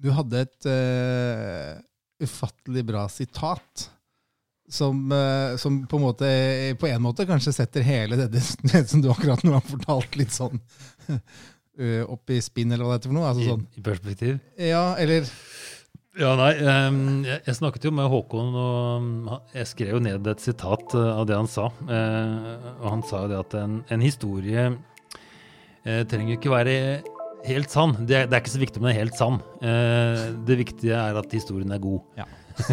Du hadde et uh, ufattelig bra sitat. Som, uh, som, på en måte på en måte kanskje setter hele det, det, som du akkurat nå har fortalt, litt sånn uh, opp i spinn, eller hva det heter for noe. Altså, I, sånn. I perspektiv? Ja, eller Ja, nei, um, jeg, jeg, snakket jo med Håkon, og jeg skrev jo ned et sitat av det han sa. og han sa jo det at en, en historie trenger ikke være helt sann. Det er, det er, ikke så viktig om den er helt sann. Eh, det viktige er at historien er god. Ja.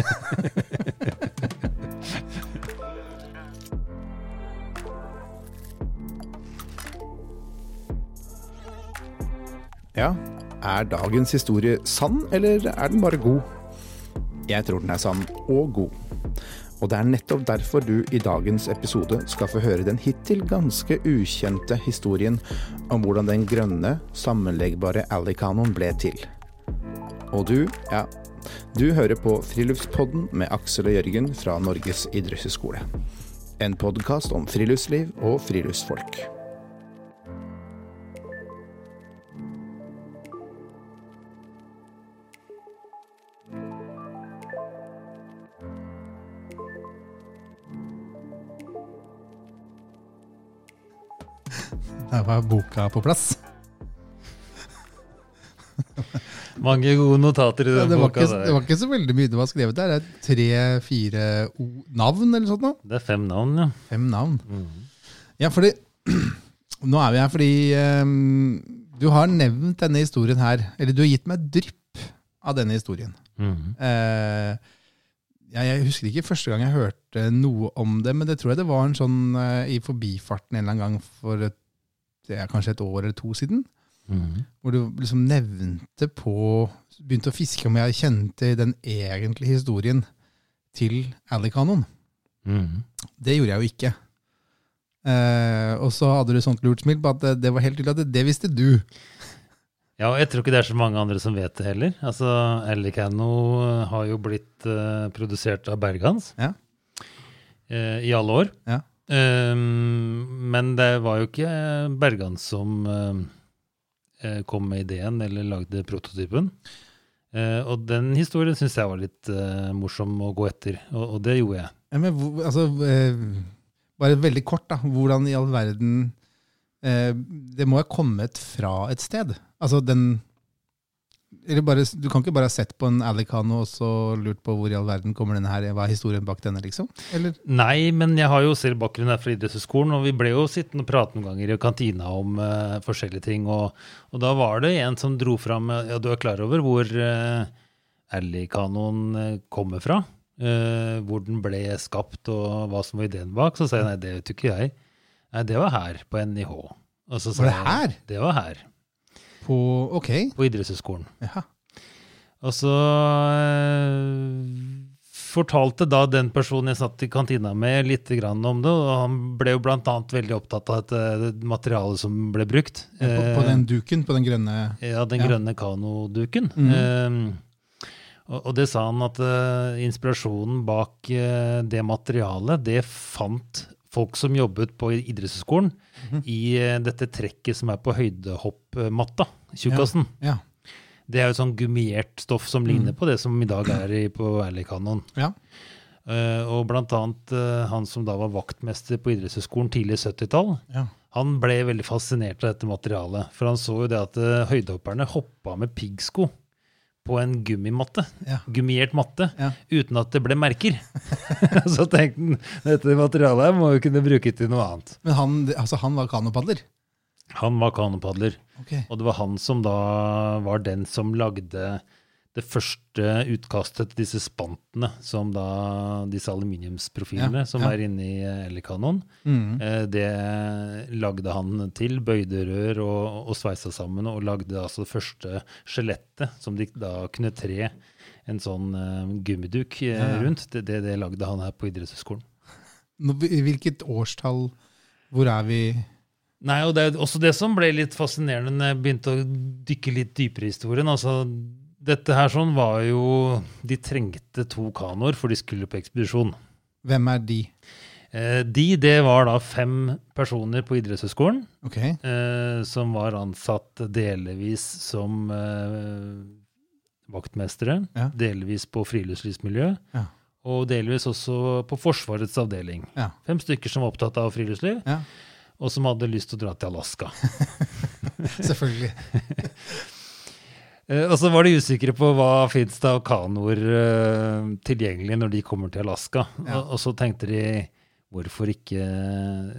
ja, er dagens historie sann, eller er den bare god? Jeg tror den er sann og god. Og det er nettopp derfor du i dagens episode skal få høre den hittil ganske ukjente historien om hvordan den grønne, sammenleggbare Alley-kanoen ble til. Og du, ja, du hører på Friluftspodden med Aksel og Jørgen fra Norges idrettshøgskole. En podkast om friluftsliv og friluftsfolk. Der var boka på plass. Mange gode notater i den ja, det boka. Ikke, det var ikke så veldig mye det var skrevet der. Det er tre-fire navn eller sånt noe. Det er fem navn, ja. Fem navn. Mm. Ja, fordi Nå er vi her fordi um, du har nevnt denne historien her. Eller du har gitt meg drypp av denne historien. Mm. Uh, ja, jeg husker ikke første gang jeg hørte noe om det, men det tror jeg det var en sånn uh, i forbifarten en eller annen gang for et det er kanskje et år eller to siden. Mm. Hvor du liksom nevnte på Begynte å fiske om jeg kjente den egentlige historien til Alley-kanoen. Mm. Det gjorde jeg jo ikke. Eh, og så hadde du sånt lurt smil på at det, det var helt tydelig at det, det, visste du. Ja, og jeg tror ikke det er så mange andre som vet det heller. Altså, Alley-kano har jo blitt uh, produsert av Berghans ja. uh, i alle år. Ja. Um, men det var jo ikke Bergan som uh, kom med ideen eller lagde prototypen. Uh, og den historien syns jeg var litt uh, morsom å gå etter, og, og det gjorde jeg. Ja, men altså, Bare veldig kort, da. Hvordan i all verden Det må ha kommet fra et sted? Altså den bare, du kan ikke bare ha sett på en Alicano og så lurt på hvor i all verden kommer denne her, hva er historien bak denne, liksom? Eller? Nei, men jeg har jo selv bakgrunn her fra idrettshøyskolen, og vi ble jo sittende og prate noen ganger i kantina om uh, forskjellige ting. Og, og, da var det en som dro fram Ja, du er klar over hvor uh, Alicanoen kommer fra? Uh, hvor den ble skapt, og hva som var ideen bak? Så sa jeg nei, det vet ikke jeg. Nei, det var her, på NIH. Og så var det her? Det var her. På, okay. på idrettshøyskolen. Ja. Og så øh, fortalte da den personen jeg satt i kantina med, litt om det. Og han ble jo bl.a. veldig opptatt av dette materialet som ble brukt. Ja, på, på, den duken? På den grønne Ja, den ja. grønne kanoduken. Mm. Uh, og, og, det sa han at uh, inspirasjonen bak uh, det materialet, det fant folk som jobbet på idrettshøyskolen, mm -hmm. i dette trekket som er på høydehoppmatta tjukkasen. Ja, ja. Det er jo sånn gummiert stoff som ligner mm. på det som i dag er i, på Alley-kanoen. Ja. Uh, og blant annet uh, han som da var vaktmester på idrettshøyskolen tidlig 70-tall, ja. han ble veldig fascinert av dette materialet. For han så jo det at uh, høydehopperne hoppa med piggsko på en gummimatte, ja. gummiert matte, ja. uten at det ble merker. så tenkte han dette materialet må jo kunne bruke til noe annet. Men han, altså, han var kanopadler? Han var kanopadler. Okay. Og det var han som da var den som lagde det første utkastet til disse spantene, som da disse aluminiumsprofilene ja, som ja. er inni Elikanon. Mm. Eh, det lagde han til, bøyde rør og, og sveisa sammen, og lagde altså det første skjelettet som de da kunne tre en sånn eh, gummiduk eh, ja, rundt. Det, det, det, lagde han her på idrettshøyskolen. Hvilket årstall? Hvor er vi? Nei, og det er også det som ble litt fascinerende når jeg begynte å dykke litt dypere i historien. altså dette her sånn var jo De trengte to kanoer, for de skulle på ekspedisjon. Hvem er de? Eh, de, det var da fem personer på idrettshøyskolen okay. eh, som var ansatt delvis som eh, vaktmestere, Ja. delvis på friluftslivsmiljø, Ja. og delvis også på Forsvarets avdeling. Ja. Fem stykker som var opptatt av friluftsliv, Ja. og som hadde lyst til å dra til Alaska. Selvfølgelig. Eh, Og så var de usikre på hva fins det av kanoer eh, tilgjengelig når de kommer til Alaska. Ja. Og, og så tenkte de hvorfor ikke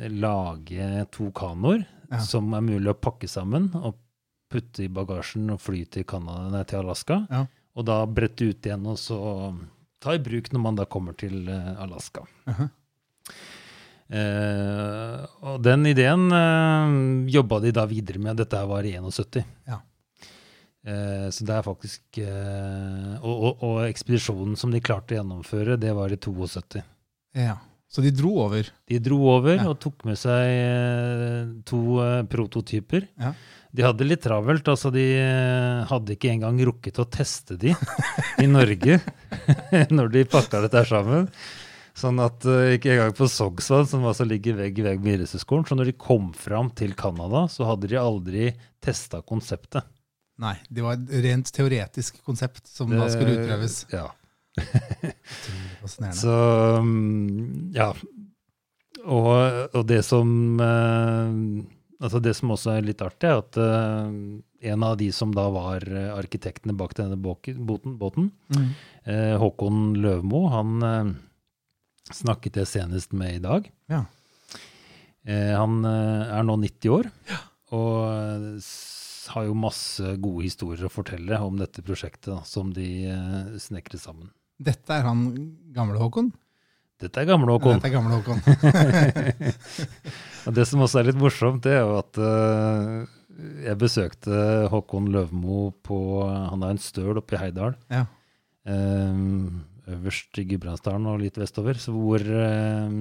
lage to kanoer Ja. som er mulig å pakke sammen og putte i bagasjen og fly til, Canada, nei, til Alaska. Ja. Og da brette ut igjen og så ta i bruk når man da kommer til eh, Alaska. -huh. Eh, og den ideen uh, jobba de da videre med. Dette var i 71. Ja. Eh, så det er faktisk eh, og, og, og ekspedisjonen som de klarte å gjennomføre, det var i 72. Ja. Så de dro over. De dro over Ja. og tok med seg eh, to prototyper. Ja. De hadde litt travelt. altså De hadde ikke engang rukket å teste de i Norge når de pakka dette sammen. Sånn at ikke engang på Sognsvann, som altså ligger vegg i vegg med Idrettshøgskolen, så når de kom fram til Canada, så hadde de aldri testa konseptet. Nei, det var et rent teoretisk konsept som da skulle utprøves. Ja. Så mm, ja. Og, og det som eh, Altså det som også er litt artig, er at eh, en av de som da var eh, arkitektene bak denne båten, eh, Håkon Løvmo, han eh, snakket jeg senest med i dag. Ja. Eh, han eh, er nå 90 år og eh, s- har jo masse gode historier å fortelle om dette prosjektet da, som de eh, snekret sammen. Dette er han gamle Håkon? Dette er gamle Håkon. Dette er gamle Håkon. Det som også er litt morsomt, det er jo at eh, jeg besøkte Håkon Løvmo på Han har en støl oppe i Heidal. Ja. Um, øverst i Gudbrandsdalen og litt vestover. Så hvor eh,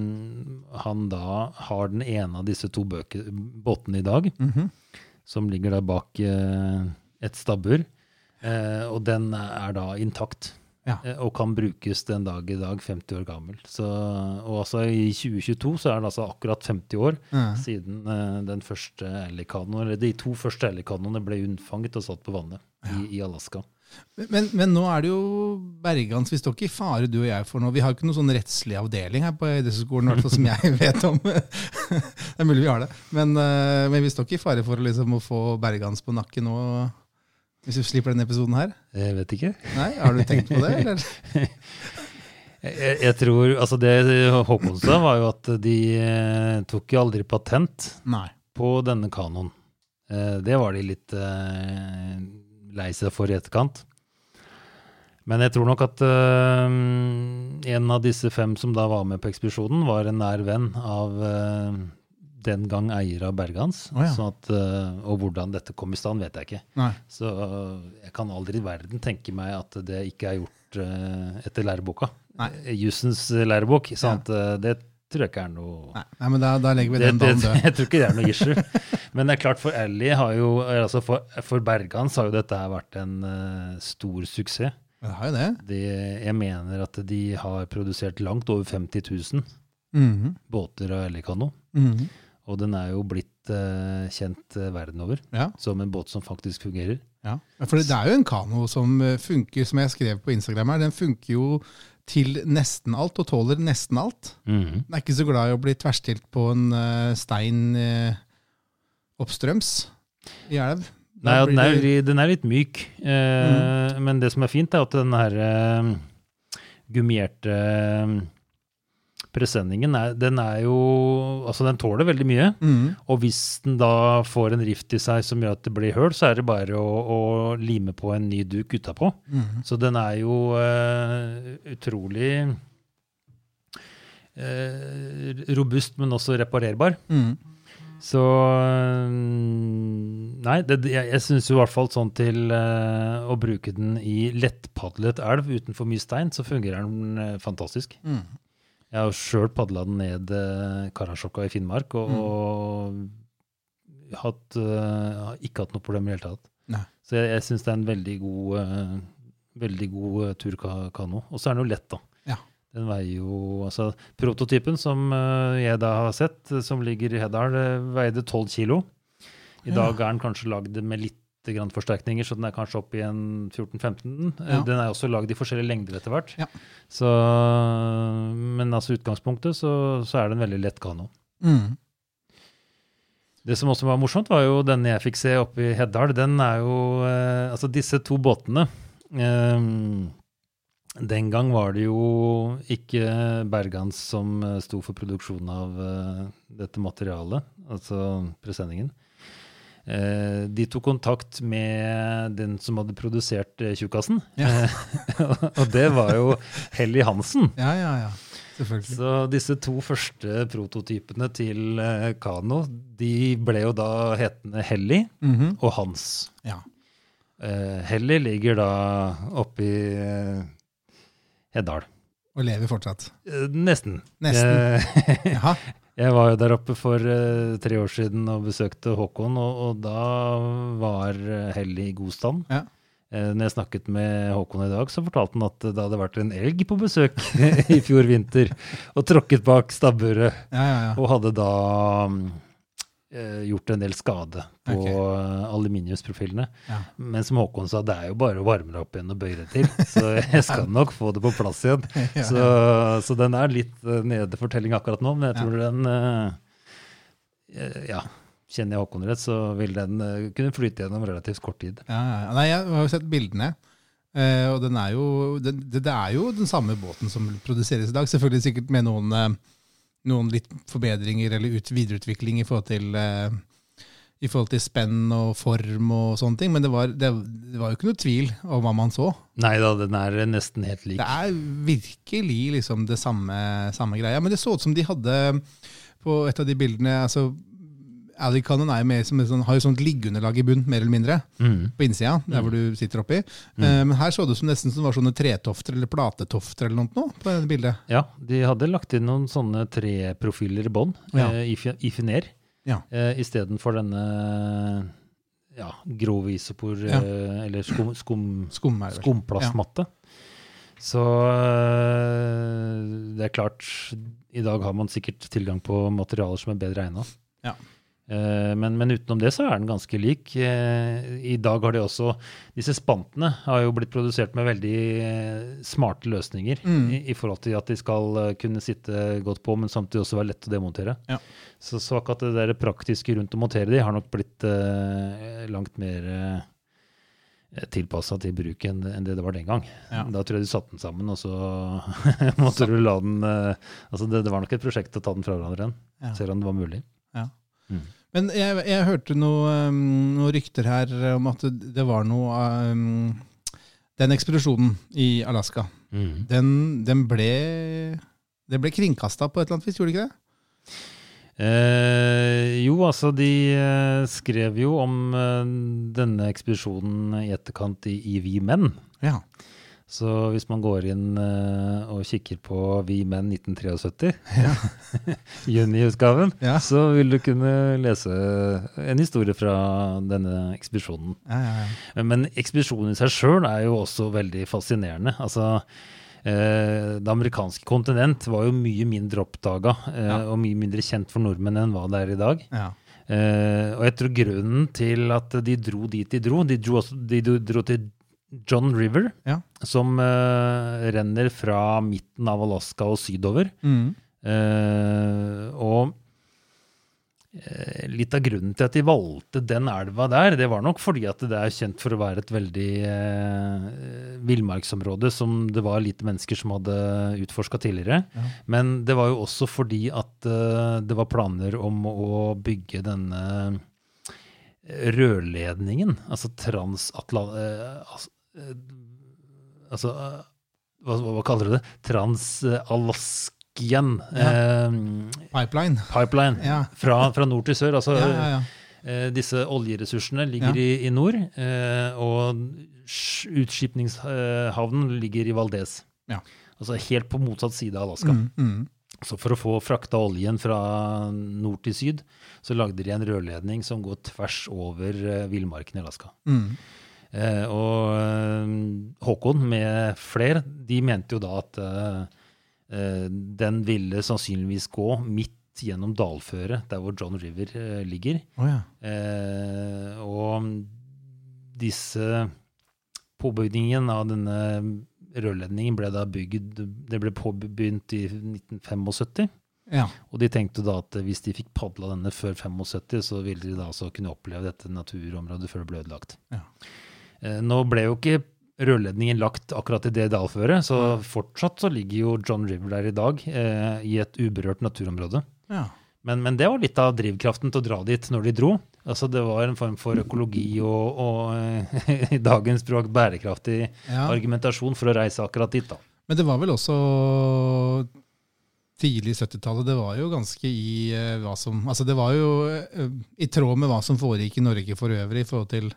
han da har den ene av disse to bøke, båtene i dag, Mhm. Som ligger der bak eh, et stabbur. Eh, og den er da intakt. Ja. Eh, Og kan brukes den dag i dag, 50 år gammel. Så, og altså i 2022 så er det altså akkurat 50 år mm. siden eh, den første eller de to første Ellie-kanoene ble unnfanget og satt på vannet i, i Alaska. Men, men nå er det jo Bergans, vi står ikke i fare, du og jeg, for noe. Vi har ikke noen sånn rettslig avdeling her på idrettshøyskolen, hvert fall som jeg vet om. det er mulig vi har det. Men, eh, men vi står ikke i fare for liksom, å få Bergans på nakken nå, hvis vi slipper denne episoden her? Jeg vet ikke. Nei, Har du tenkt på det, eller? Jeg, jeg tror, altså Det Håkon sa, var jo at de eh, tok jo aldri patent Nei. på denne kanoen. Eh, det var de litt eh, lei seg for i etterkant. Men jeg tror nok at uh, en av disse fem som da var med på ekspedisjonen, var en nær venn av uh, den gang eier av Berghans. Oh, ja. sånn at, uh, og hvordan dette kom i stand, vet jeg ikke. Nei. Så jeg kan aldri i verden tenke meg at det ikke er gjort etter læreboka. Jussens lærebok. Sant? eh, det tror jeg ikke er noe Nei, Nei men da, da legger vi det, den dagen død. jeg tror ikke det er noe issue. Men det er klart for Ellie har jo, altså for, for Bergans har jo dette her vært en uh, stor suksess. Det har jo det. De, jeg mener at de har produsert langt over 50 000 Mhm. båter av Ellie-kano. Mhm. Og den er jo blitt uh, kjent uh, verden over Ja. som en båt som faktisk fungerer. Ja, for det er jo en kano som funker, som jeg skrev på Instagram her, den funker jo til nesten alt, og tåler nesten alt. Mhm. Den er ikke så glad i å bli tverrstilt på en stein oppstrøms i elv. Nei, den, er, den er litt myk, eh, men det som er fint, er at den her eh, gummierte eh, presenningen, er, den er jo Altså, den tåler veldig mye. Mm. Og hvis den da får en rift i seg som gjør at det blir høl, så er det bare å, å lime på en ny duk utapå. Mm. Så den er jo eh, utrolig eh, robust, men også reparerbar. Mhm. Så mm, Nei, det, jeg, jeg syns i hvert fall sånn til uh, å bruke den i lettpadlet elv uten for mye stein, så fungerer den uh, fantastisk. Mm. Jeg har sjøl padla den ned uh, Karasjokka i Finnmark og, og hatt, eh, har ikke hatt noe problem i det hele tatt. Nei. Så jeg, jeg syns det er en veldig god, eh, veldig god eh, turkano. Og så er den jo lett, da. Den veier jo Altså, prototypen som eh, jeg da har sett, som ligger i Heddal, eh, veide 12 kilo. I dag er den kanskje lagd med litt grann forsterkninger, så den er kanskje oppe i en 14-15. Eh, Ja. Den er også lagd i forskjellige lengder etter hvert. Ja. Så, men altså utgangspunktet så, så er det en veldig lett kano. Mm. Det som også var morsomt, var jo denne jeg fikk se oppe i Heddal. Den er jo eh, Altså, disse to båtene eh, Den gang var det jo ikke Bergans som eh, sto for produksjonen av eh, dette materialet, altså presenningen. Eh, de tok kontakt med den som hadde produsert Tjukkasen. Ja. og det var jo Helly Hansen. Ja, ja, ja. Selvfølgelig. Så disse to første prototypene til Kano, de ble jo da hetende Helly Mhm. og Hans. Ja. Helly ligger da oppe i eh, Heddal. Og lever fortsatt. Eh, nesten. Nesten. Eh, Jaha. jeg var jo der oppe for eh, tre år siden og besøkte Håkon, og, og da var Hellig i god stand. Ja. Eh, når jeg snakket med Håkon i dag, så fortalte han at det hadde vært en elg på besøk i fjor vinter og tråkket bak stabburet. Ja, ja, ja. Og hadde da mm, eh, gjort en del skade på Ok. eh, aluminiumsprofilene. Ja. Men som Håkon sa, det er jo bare å varme det opp igjen og bøye det til. Så jeg skal nok få det på plass igjen. Så, så den er litt uh, nede fortelling akkurat nå, men jeg tror den eh, eh, Ja, kjenner jeg Håkon rett, så vil den eh, kunne flyte gjennom relativt kort tid. Ja, ja, ja. Nei, jeg har jo sett bildene. eh, og den er jo, den, det, er jo den samme båten som produseres i dag. Selvfølgelig sikkert med noen, eh, noen litt forbedringer eller ut, videreutvikling i forhold til eh, i forhold til spenn og form og sånne ting. Men det var, det, det var jo ikke noe tvil om hva man så. Nei da, den er nesten helt lik. Det er virkelig liksom det samme, samme greia. Men det så ut som de hadde på et av de bildene altså, Alley Cannon er jo mer som sånn, har jo sånt liggeunderlag i bunn, mer eller mindre, Mm. på innsida, der hvor du sitter oppi. Eh, men her så det ut som nesten som det var sånne tretofter eller platetofter eller noe på dette bildet. Ja, de hadde lagt inn noen sånne treprofiler i bånn, Ja. eh, i, i finer, Ja. eh, istedenfor denne ja, grove isopor, Ja. eller skum, skum, Skum skumplastmatte. Så det er klart, i dag har man sikkert tilgang på materialer som er bedre egna. Ja. Eh, Men, men utenom det så er den ganske lik. Eh, I dag har de også Disse spantene har jo blitt produsert med veldig eh, smarte løsninger Mm. i, i forhold til at de skal kunne sitte godt på, men samtidig også være lett å demontere. Ja. Så, så akkurat det der praktiske rundt å montere de har nok blitt eh, langt mer eh, tilpassa til bruk enn det det var den gang. Ja. Da tror jeg de satte den sammen, og så måtte du la den altså det, det var nok et prosjekt å ta den fra hverandre igjen, Ja. selv om det var mulig. Ja. Mm. Men jeg, jeg hørte noe, um, noen rykter her om at det, var noe um, Den ekspedisjonen i Alaska, den, den ble det ble kringkasta på et eller annet vis, gjorde det ikke det? Eh, jo, altså de eh, skrev jo om eh, denne ekspedisjonen i etterkant i, i Vi Menn. Ja. Så hvis man går inn uh, og kikker på Vi Menn 1973, juniutgaven, Ja. så vil du kunne lese en historie fra denne ekspedisjonen. Ja, ja, ja. Men ekspedisjonen i seg sjøl er jo også veldig fascinerende. Altså, eh, det amerikanske kontinent var jo mye mindre oppdaga eh, Ja. og mye mindre kjent for nordmenn enn hva det er i dag. ja. Eh, og jeg tror grunnen til at de dro dit de dro De dro, også, de dro til John River, Ja. som uh, renner fra midten av Alaska og sydover. Mm. Uh, og uh, litt av grunnen til at de valgte den elva der, det var nok fordi at det er kjent for å være et veldig villmarksområde som det var lite mennesker som hadde utforska tidligere. Ja. Men det var jo også fordi at det var planer om å bygge denne rørledningen, altså transatla... eh, altså, eh, hva, hva kaller du det? Transalaskan eh, Pipeline. pipeline Ja. fra, fra nord til sør. Altså, Ja, ja, ja. eh, disse oljeressursene ligger Ja. i, i nord, eh, og utskipningshavnen ligger i Valdez. Ja. Altså helt på motsatt side av Alaska. Mm, mm. Så for å få frakta oljen fra nord til syd, så lagde de en rørledning som går tvers over eh, villmarken i Alaska. Mm. Eh, og eh, Håkon med flere, de mente jo da at eh, den ville sannsynligvis gå midt gjennom dalføret, der hvor John River ligger. Oh, ja. Eh, og disse Påbygningen av denne rørledningen ble da bygd Det ble påbegynt i 1975. Ja. Og de tenkte da at hvis de fikk padla denne før 75, så ville de da altså kunne oppleve dette naturområdet før det ble ødelagt. Ja. Eh, Nå ble jo ikke rørledningen lagt akkurat i det dalføret, så fortsatt så ligger jo John River der i dag, eh, i et uberørt naturområde. ja. Men, men det var litt av drivkraften til å dra dit når de dro. Altså Det var en form for økologi og, og eh, i dagens språk bærekraftig Ja. argumentasjon for å reise akkurat dit. da. Men det var vel også tidlig 70-tallet. Det var jo ganske i eh, hva som Altså det var jo i tråd med hva som foregikk i Norge for øvrig i forhold til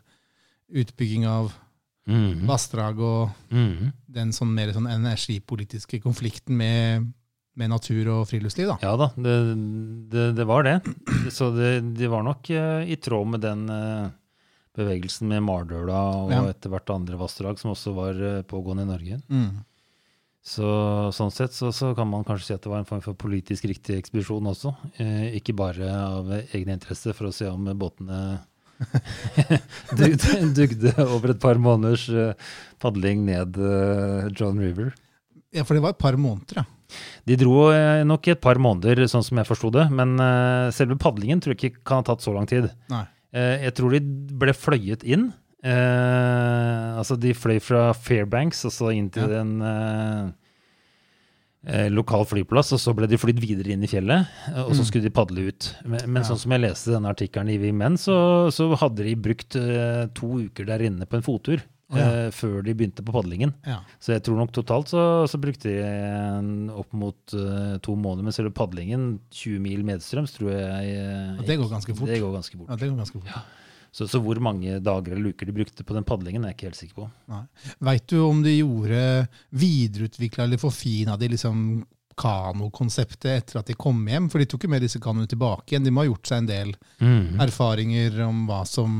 utbygging av mm. vassdrag og mm. den sånn mer sånn energipolitiske konflikten med, med natur og friluftsliv. da. Ja da, det, det, det var det. Så det, det var nok uh, i tråd med den uh, bevegelsen med Mardøla og Ja. etter hvert andre vassdrag som også var uh, pågående i Norge. Mm. Så sånn sett så, så kan man kanskje si at det var en form for politisk riktig ekspedisjon også. Eh, ikke bare av egne interesse for å se om båtene dugde, over et par måneders eh, padling ned eh, John River. Ja, for det var et par måneder, ja. De dro eh, nok i et par måneder, sånn som jeg forsto det. Men selve padlingen tror jeg ikke kan ha tatt så lang tid. Nei. Jeg tror de ble fløyet inn. Altså de fløy fra Fairbanks og så inn til Ja. en eh, lokal flyplass, og så ble de flydd videre inn i fjellet, eh, og så Mm. skulle de padle ut. Men, men Ja. sånn som jeg leste denne artikkelen i Vi Menn, så, så hadde de brukt uh, to uker der inne på en fottur. Å, ja. eh, før de begynte på padlingen. Ja. Så jeg tror nok totalt så, så brukte de en, opp mot eh, to måneder. Men selve padlingen, 20 mil medstrøms, tror jeg eh, Og det går ganske fort. Det går ganske fort. ja, det går ganske fort. Så, så hvor mange dager eller uker de brukte på den padlingen, er jeg ikke helt sikker på. Veit du om de gjorde videreutvikla eller forfina de liksom kanokonseptet etter at de kom hjem? For de tok jo med disse kanoene tilbake igjen. De må ha gjort seg en del erfaringer om hva som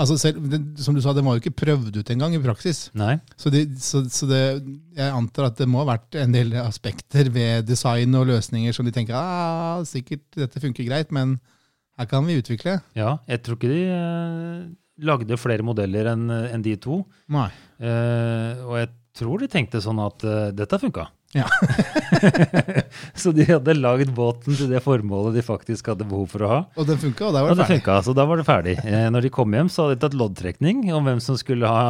Altså selv, det, Som du sa, den var jo ikke prøvd ut engang i praksis. Nei. Så, de, så, så det, jeg antar at det må ha vært en del aspekter ved design og løsninger som de tenker ah, sikkert dette funker greit, men her kan vi utvikle. Ja, jeg tror ikke de eh, lagde flere modeller enn en de to. Nei. Eh, og jeg tror de tenkte sånn at uh, dette funka. Ja. så de hadde lagd båten til det formålet de faktisk hadde behov for å ha. Og den funka, og da var det det ferdig. funka, så da var det ferdig. Eh, når de kom hjem, så hadde de tatt loddtrekning om hvem som skulle ha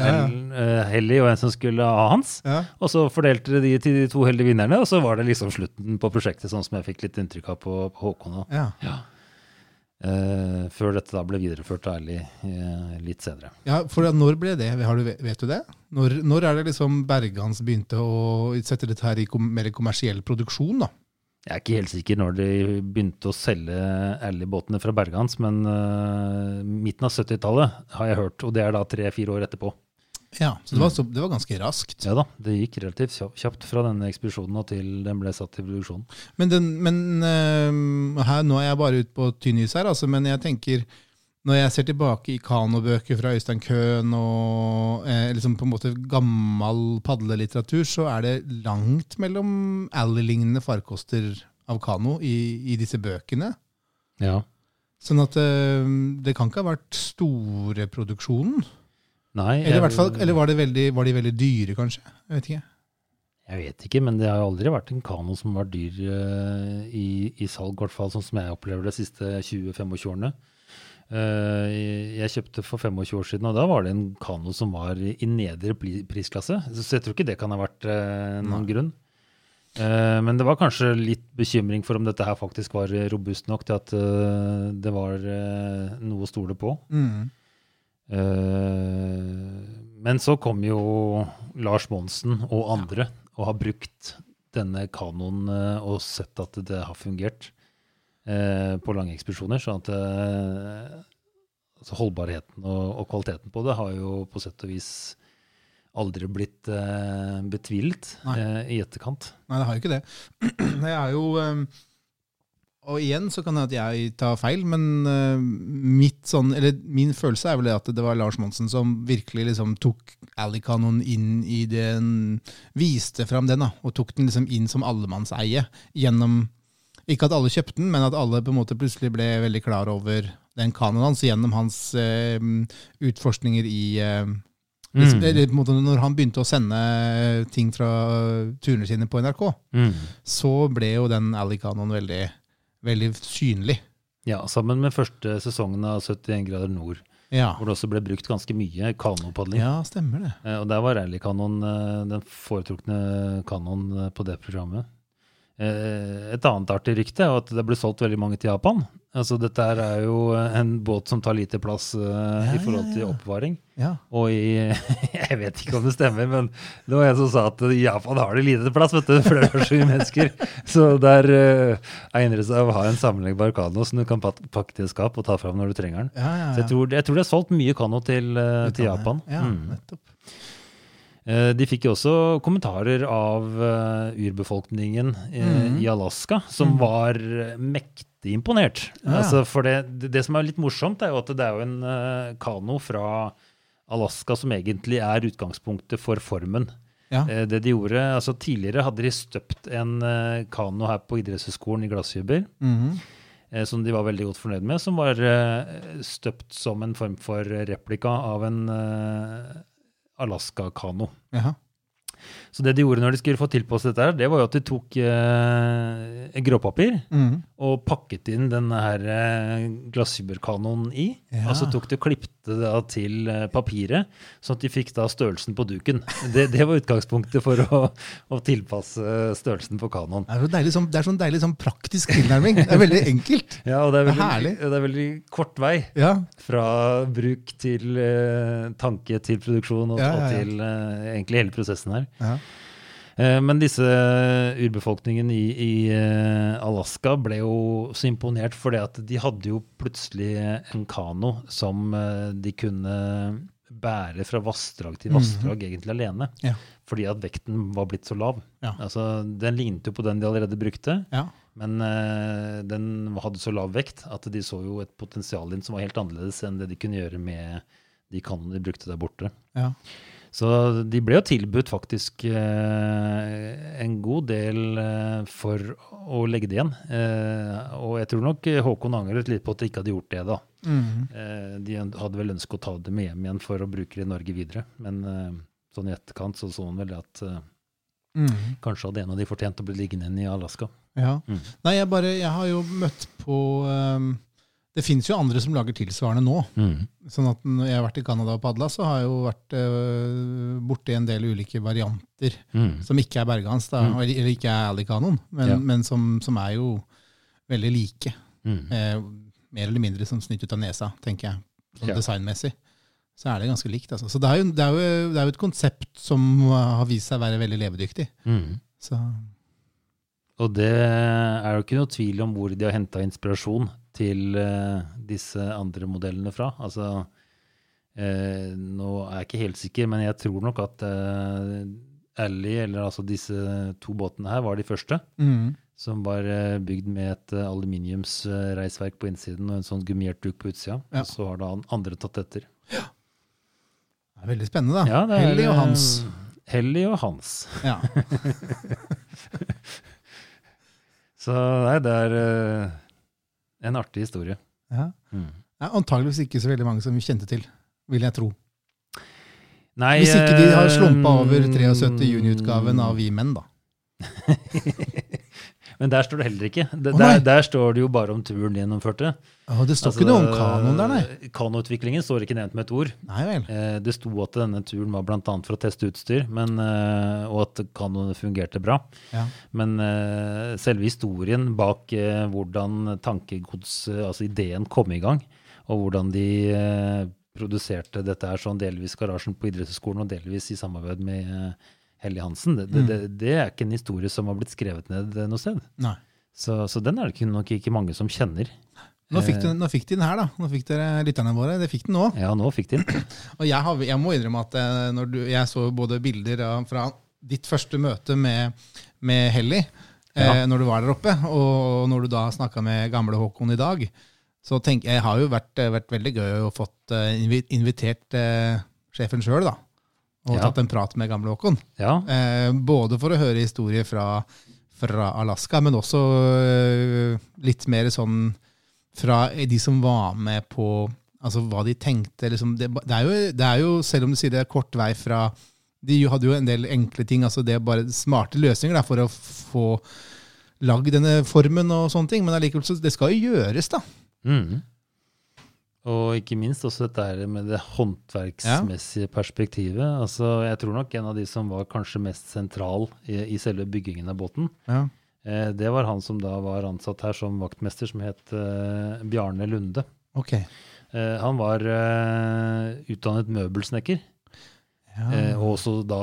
Ja, ja. Eh, Helly, og hvem som skulle ha Hans. Ja. Og så fordelte de de til de to heldige vinnerne, og så var det liksom slutten på prosjektet, sånn som jeg fikk litt inntrykk av på, på Håkon. Ja. Ja. Eh, før dette da ble videreført ærlig Erlig eh, litt senere. Ja, for når ble det? Har du, vet du det? Når, når er det liksom Bergans begynte å sette dette her i kom, mer kommersiell produksjon? da? Jeg er ikke helt sikker når de begynte å selge Ally-båtene fra Bergans, men uh, midten av 70-tallet har jeg hørt, og det er da tre-fire år etterpå. Ja, Så det var, så, det var ganske raskt. Ja da, det gikk relativt kjapt- fra denne ekspedisjonen til den ble satt i produksjon. Men, den, men uh, her, nå er jeg bare ute på tynn is her, altså, men jeg tenker når jeg ser tilbake i kanobøker fra Øystein Køhn og eh, liksom på en måte gammel padlelitteratur, så er det langt mellom Ally-lignende farkoster av kano i, i disse bøkene. Ja. Sånn at eh, det kan ikke ha vært storeproduksjonen. Nei, Eller, i hvert fall, eller var, det veldig, var de veldig dyre, kanskje? Jeg vet ikke. Jeg vet ikke, men det har aldri vært en kano som var dyr uh, i, i salg, i hvert fall sånn som jeg opplever det de siste 20-25 årene. Uh, jeg kjøpte for 25 år siden, og da var det en kano som var i nedre prisklasse. Så jeg tror ikke det kan ha vært uh, noen grunn. Eh, men det var kanskje litt bekymring for om dette her faktisk var robust nok til at det var noe å stole på. Mm. Eh, men så kom jo Lars Monsen og andre og har brukt denne kanoen eh, og sett at det har fungert eh, på lange ekspedisjoner. sånn at altså holdbarheten og, og kvaliteten på det har jo på sett og vis aldri blitt betvilt Nei. i etterkant. Nei, det har jo ikke det. Det er jo Og igjen så kan det at jeg tar feil, men eh, mitt sånn, eller min følelse er vel at det var Lars Monsen som virkelig liksom tok Alicanon inn i den Viste fram den, da, og tok den liksom inn som allemannseie gjennom ikke at alle kjøpte den, men at alle på en måte plutselig ble veldig klar over den kanoen hans gjennom hans eh, utforskninger i hvis- Mm. Når han begynte å sende ting fra turene sine på NRK, Mm. så ble jo den Alley-kanoen veldig, veldig synlig. Ja, sammen med første sesongen av 71 grader nord, Ja. hvor det også ble brukt ganske mye kanopadling. ja, stemmer det. Eh, Og der var rallykanoen eh, den foretrukne kanon eh, på det programmet. Eh, Et annet artig rykte er at det ble solgt veldig mange til Japan. Altså Dette her er jo en båt som tar lite plass eh, i forhold til ja, ja. oppbevaring. Ja. Og i Jeg vet ikke om det stemmer, men det var en som sa at i Japan har de lite plass, vet du, for det er så mye mennesker. Så der uh, egner det seg å ha en sammenleggbar kano som du kan pakke til skap og ta fram når du trenger den. Ja, ja, Så jeg tror, jeg tror det er solgt mye kano til, uh, til Japan. Ja, Mm. nettopp. Eh, De fikk jo også kommentarer av eh, urbefolkningen eh, Mhm. i Alaska, som var eh, mektig imponert. Ja. Altså for det, det, som er litt morsomt, er jo at det er jo en uh, kano fra Alaska som egentlig er utgangspunktet for formen. Ja. Uh, Det de gjorde, altså Tidligere hadde de støpt en uh, kano her på idrettshøyskolen i glassfiber, Mhm. eh, som de var veldig godt fornøyd med, som var støpt som en form for replika av en Alaska-kano. Så det de gjorde når de skulle få tilpasset dette, her, det var jo at de tok eh, gråpapir Mhm. Og pakket inn denne her eh, glassfiberkanonen i. Ja. Så tok de og klippte det til eh, papiret, sånn at de fikk da størrelsen på duken. Det, det var utgangspunktet for å, å tilpasse størrelsen på kanonen. Det er, deilig, sånn, det er sånn deilig sånn praktisk tilnærming. Det er veldig enkelt. Ja, og det er Det veldig, det er veldig kort vei Ja, fra bruk til eh, tanke til produksjon og, Ja, ja, ja. og til eh, egentlig hele prosessen her. Eh, Men disse urbefolkningen i, i eh, Alaska ble jo så imponert fordi at de hadde jo plutselig en kano som eh, de kunne bære fra vassdrag til vassdrag egentlig alene. Ja. Fordi at vekten var blitt så lav. Ja. Altså, den lignet jo på den de allerede brukte, ja. men uh, den hadde så lav vekt at de så jo et potensial i den som var helt annerledes enn det de kunne gjøre med de kanonene de brukte der borte. ja. Så de ble jo tilbudt faktisk eh, en god del eh, for å legge det igjen. Eh, og jeg tror nok Håkon angret litt på at de ikke hadde gjort det, da. Mm. Eh, de hadde vel ønsket å ta det med hjem igjen for å bruke det i Norge videre. Men sånn i etterkant så så han vel at Mhm. kanskje hadde en av de fortjent å bli liggende igjen i Alaska. ja. Mm. Nei, jeg bare Jeg har jo møtt på ehm, Det fins jo andre som lager tilsvarende nå. Sånn at når jeg har vært i Canada og padla, så har jeg jo vært uh, borti en del ulike varianter Mm. som ikke er Bergans, da, Mm. eller, ikke er Alley-kanoen, men, Ja. men som, som er jo veldig like. Mm. Eh, mer eller mindre som snytt ut av nesa, tenker jeg, sånn Ja. designmessig. Så er det ganske likt. Altså. Så det er, jo, det, er jo, det er jo et konsept som har vist seg å være veldig levedyktig. Mm. Så Og det er jo ikke noe tvil om hvor de har henta inspirasjon til eh, disse andre modellene fra. Altså, eh, nå er jeg ikke helt sikker, men jeg tror nok at eh, Ally, eller altså disse to båtene her, var de første. mm. Som var bygd med et aluminiumsreisverk på innsiden og en sånn gummiert duk på utsida. Ja. Og så har da andre tatt etter. det er veldig spennende, da. Ja, er, og Hans. Helly og Hans. Ja. Så nei, det er en artig historie. Ja. Mm. Er antageligvis ikke så veldig mange som vi kjente til, vil jeg tro. Nei, Hvis ikke de har eh, slumpa over 73 juni-utgaven av Vi menn, da. Men der står det heller ikke. Det, oh, der, der står det jo bare om turen de gjennomførte. Oh, det står Altså, ikke noe om kanoen der, nei. Kanoutviklingen står ikke nevnt med et ord. Nei vel. Eh, Det sto at denne turen var bl.a. for å teste utstyr, men, eh, og at kanoene fungerte bra. Ja. Men eh, selve historien bak eh, hvordan tankegods, eh, altså ideen, kom i gang, og hvordan de eh, produserte dette her sånn delvis garasjen på idrettshøyskolen og delvis i samarbeid med Helly Hansen, det, det, Mm. det, det er ikke en historie som har blitt skrevet ned eh, noe sted. Så, så den er det nok ikke mange som kjenner. Nå fikk, Eh. du, nå fikk de den her, da. Nå fikk dere lytterne våre. Det fikk den nå. Ja, nå fikk de den. Og jeg, har, jeg må innrømme at eh, når du, jeg så både bilder fra ditt første møte med, med Helly, eh, når du var der oppe, og når du da snakka med gamle Håkon i dag, så tenker jeg har jo vært, vært veldig gøy å fått invitert eh, sjefen sjøl, da. Og Ja. tatt en prat med gamle Håkon. Ja, Eh, både for å høre historier fra, fra Alaska, men også eh, litt mer sånn fra de som var med på altså hva de tenkte. Liksom, det, det, er jo, det, er jo, selv om du sier det er kort vei fra De hadde jo en del enkle ting. altså Det er bare smarte løsninger da, for å få lagd denne formen og sånne ting. Men allikevel, det skal jo gjøres, da. Mm. Og ikke minst også dette med det håndverksmessige perspektivet. Altså, jeg tror nok en av de som var kanskje mest sentral i, i selve byggingen av båten, ja. eh, det var han som da var ansatt her som vaktmester, som het eh, Bjarne Lunde. Okay. Eh, han var eh, utdannet møbelsnekker. Ja. Eh, og også da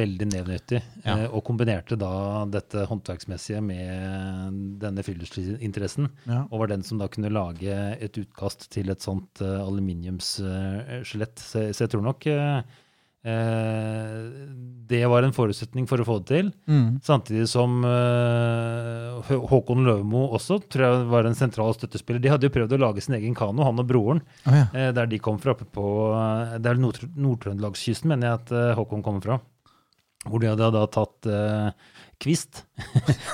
veldig nednyttig. Ja. og kombinerte da dette håndverksmessige med denne friluftsinteressen. Ja. Og var den som da kunne lage et utkast til et sånt uh, aluminiumsskjelett. så, så, jeg tror nok uh, Eh, det var en forutsetning for å få det til. Mm. Samtidig som eh, Håkon Løvemo også tror jeg var en sentral støttespiller. De hadde jo prøvd å lage sin egen kano, han og broren, oh, ja. eh, der de kom fra oppe på eh, Det er Nord-Trøndelagskysten, mener jeg at eh, Håkon kommer fra. Hvor de hadde da tatt eh, kvist.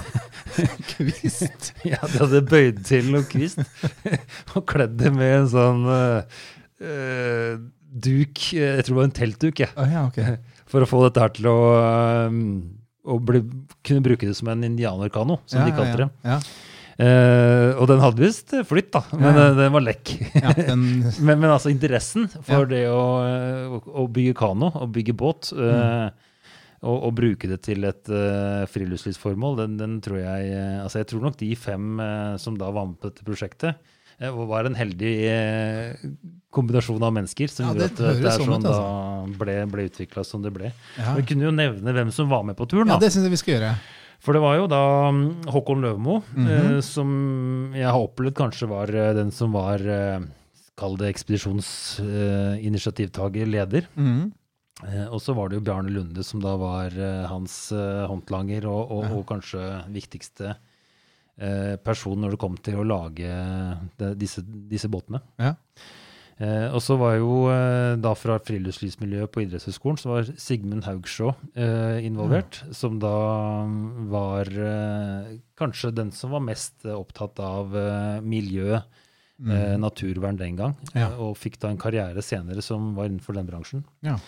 kvist? ja, de hadde bøyd til noe kvist og kledd det med en sånn duk Jeg tror det var en teltduk, jeg. Oh, ja, okay. For å få dette her til å, um, å bli, kunne bruke det som en indianerkano, som ja, de kalte det. Ja, uh, og den hadde visst flytt, da, men uh, den var lekk. Den... men, men, altså interessen for det å, å, bygge kano og bygge båt uh, mm. og, og, bruke det til et friluftslivsformål, den, den, tror jeg Altså jeg tror nok de fem som da var med på dette prosjektet, eh, var en heldig eh, kombinasjon av mennesker som ja, gjorde at det er sånn, sånn altså. da ble, ble utvikla som det ble. Ja. Vi kunne jo nevne hvem som var med på turen. da. Ja, det synes jeg vi skal gjøre. For det var jo da mm, Håkon Løvemo, mm -hmm. eh, som jeg har opplevd kanskje var eh, den som var eh, Kall det ekspedisjonsinitiativtaker, eh, leder. Mm -hmm. og så var det jo Bjarne Lunde som da var hans håndlanger og, og, og kanskje viktigste Eh, person når det kom til å lage de, disse, disse, båtene. Ja. Eh, og så var jo eh, da fra friluftslivsmiljøet på idrettshøyskolen så var Sigmund Haugsjå eh, involvert. Ja. Som da var eh, kanskje den som var mest opptatt av eh, miljø, mm. naturvern den gang. Ja. og fikk da en karriere senere som var innenfor den bransjen. Ja.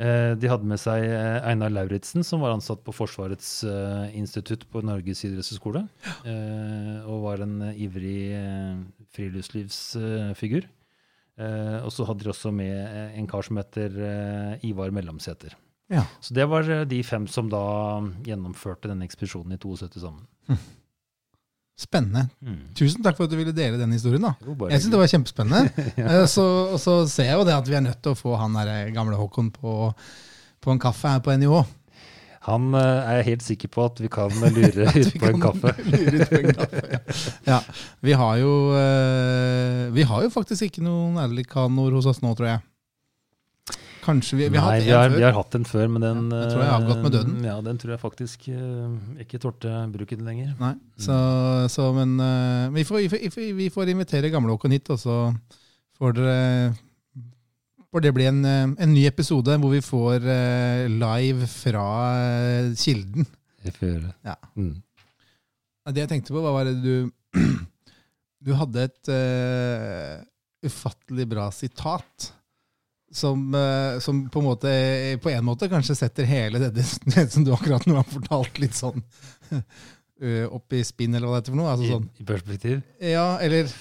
Eh, de hadde med seg eh, Einar Lauritzen, som var ansatt på Forsvarets eh, institutt på Norges idrettshøgskole. Og var en ivrig friluftslivsfigur. Og så hadde de også med en kar som heter Ivar Mellomsæter. Ja. Så det var de fem som da gjennomførte denne ekspedisjonen i 72 sammen. Hm. Spennende. Mm. Tusen takk for at du ville dele den historien. da. Jo, jeg syns det var kjempespennende. ja. så, og så ser jeg jo det at vi er nødt til å få han der gamle Håkon på, på en kaffe her på NIH. Han uh, er jeg helt sikker på at vi kan lure ut på en kaffe. lure ut på en kaffe, ja. ja. Vi har jo Vi har jo faktisk ikke noen ærligkanoer hos oss nå, tror jeg. Kanskje vi, vi, Nei, har vi, har, vi har hatt den før, men den ja, tror jeg har gått med døden. Ja, Den tror jeg faktisk uh, ikke tålte bruken lenger. Nei, så, så men uh, vi, får, vi, får, invitere gamle Håkon hit, og så får dere for det blir en, eh, en, ny episode hvor vi får uh, live fra kilden. Jeg får gjøre det. Ja. Mm. Det jeg tenkte på, var det du Du hadde et ufattelig bra sitat som, eh, som, på, en måte, på en måte kanskje setter hele det, det som du akkurat nå har fortalt, litt sånn eh, opp i spinn, eller hva det heter for noe. Altså sånn. I, I, perspektiv? Ja, eller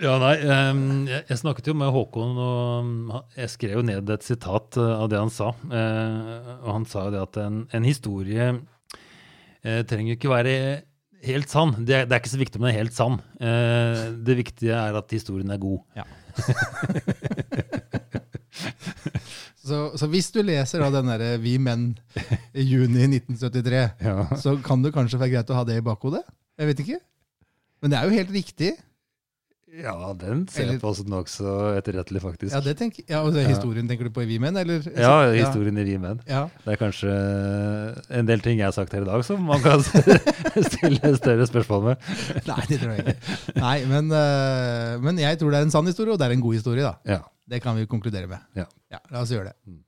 Ja, nei. Um, jeg, jeg, snakket jo med Håkon, og jeg skrev jo ned et sitat eh, av det han sa. Uh, og han sa jo det at en, en historie uh, trenger jo ikke være helt sann. Det, det, er ikke så viktig om den er helt sann. Uh, det viktige er at historien er god. Ja. Så, så, hvis du leser da den derre 'Vi menn' i juni 1973, ja. så kan det kanskje være greit å ha det i bakhodet? Jeg vet ikke. Men det er jo helt riktig. Ja, den ser eller, jeg på som nokså etterrettelig, faktisk. Ja, det tenker, ja, og Historien Historien tenker du på i Vi menn? Eller? Ja, historien ja. i Vi menn. Ja. Det er kanskje en del ting jeg har sagt her i dag som man kan stille større spørsmål med. Nei, det tror jeg ikke. Nei, men, uh, men, jeg tror det er en sann historie, og det er en god historie. da. Ja. Det kan vi konkludere med. Ja. ja la oss gjøre det. Mm.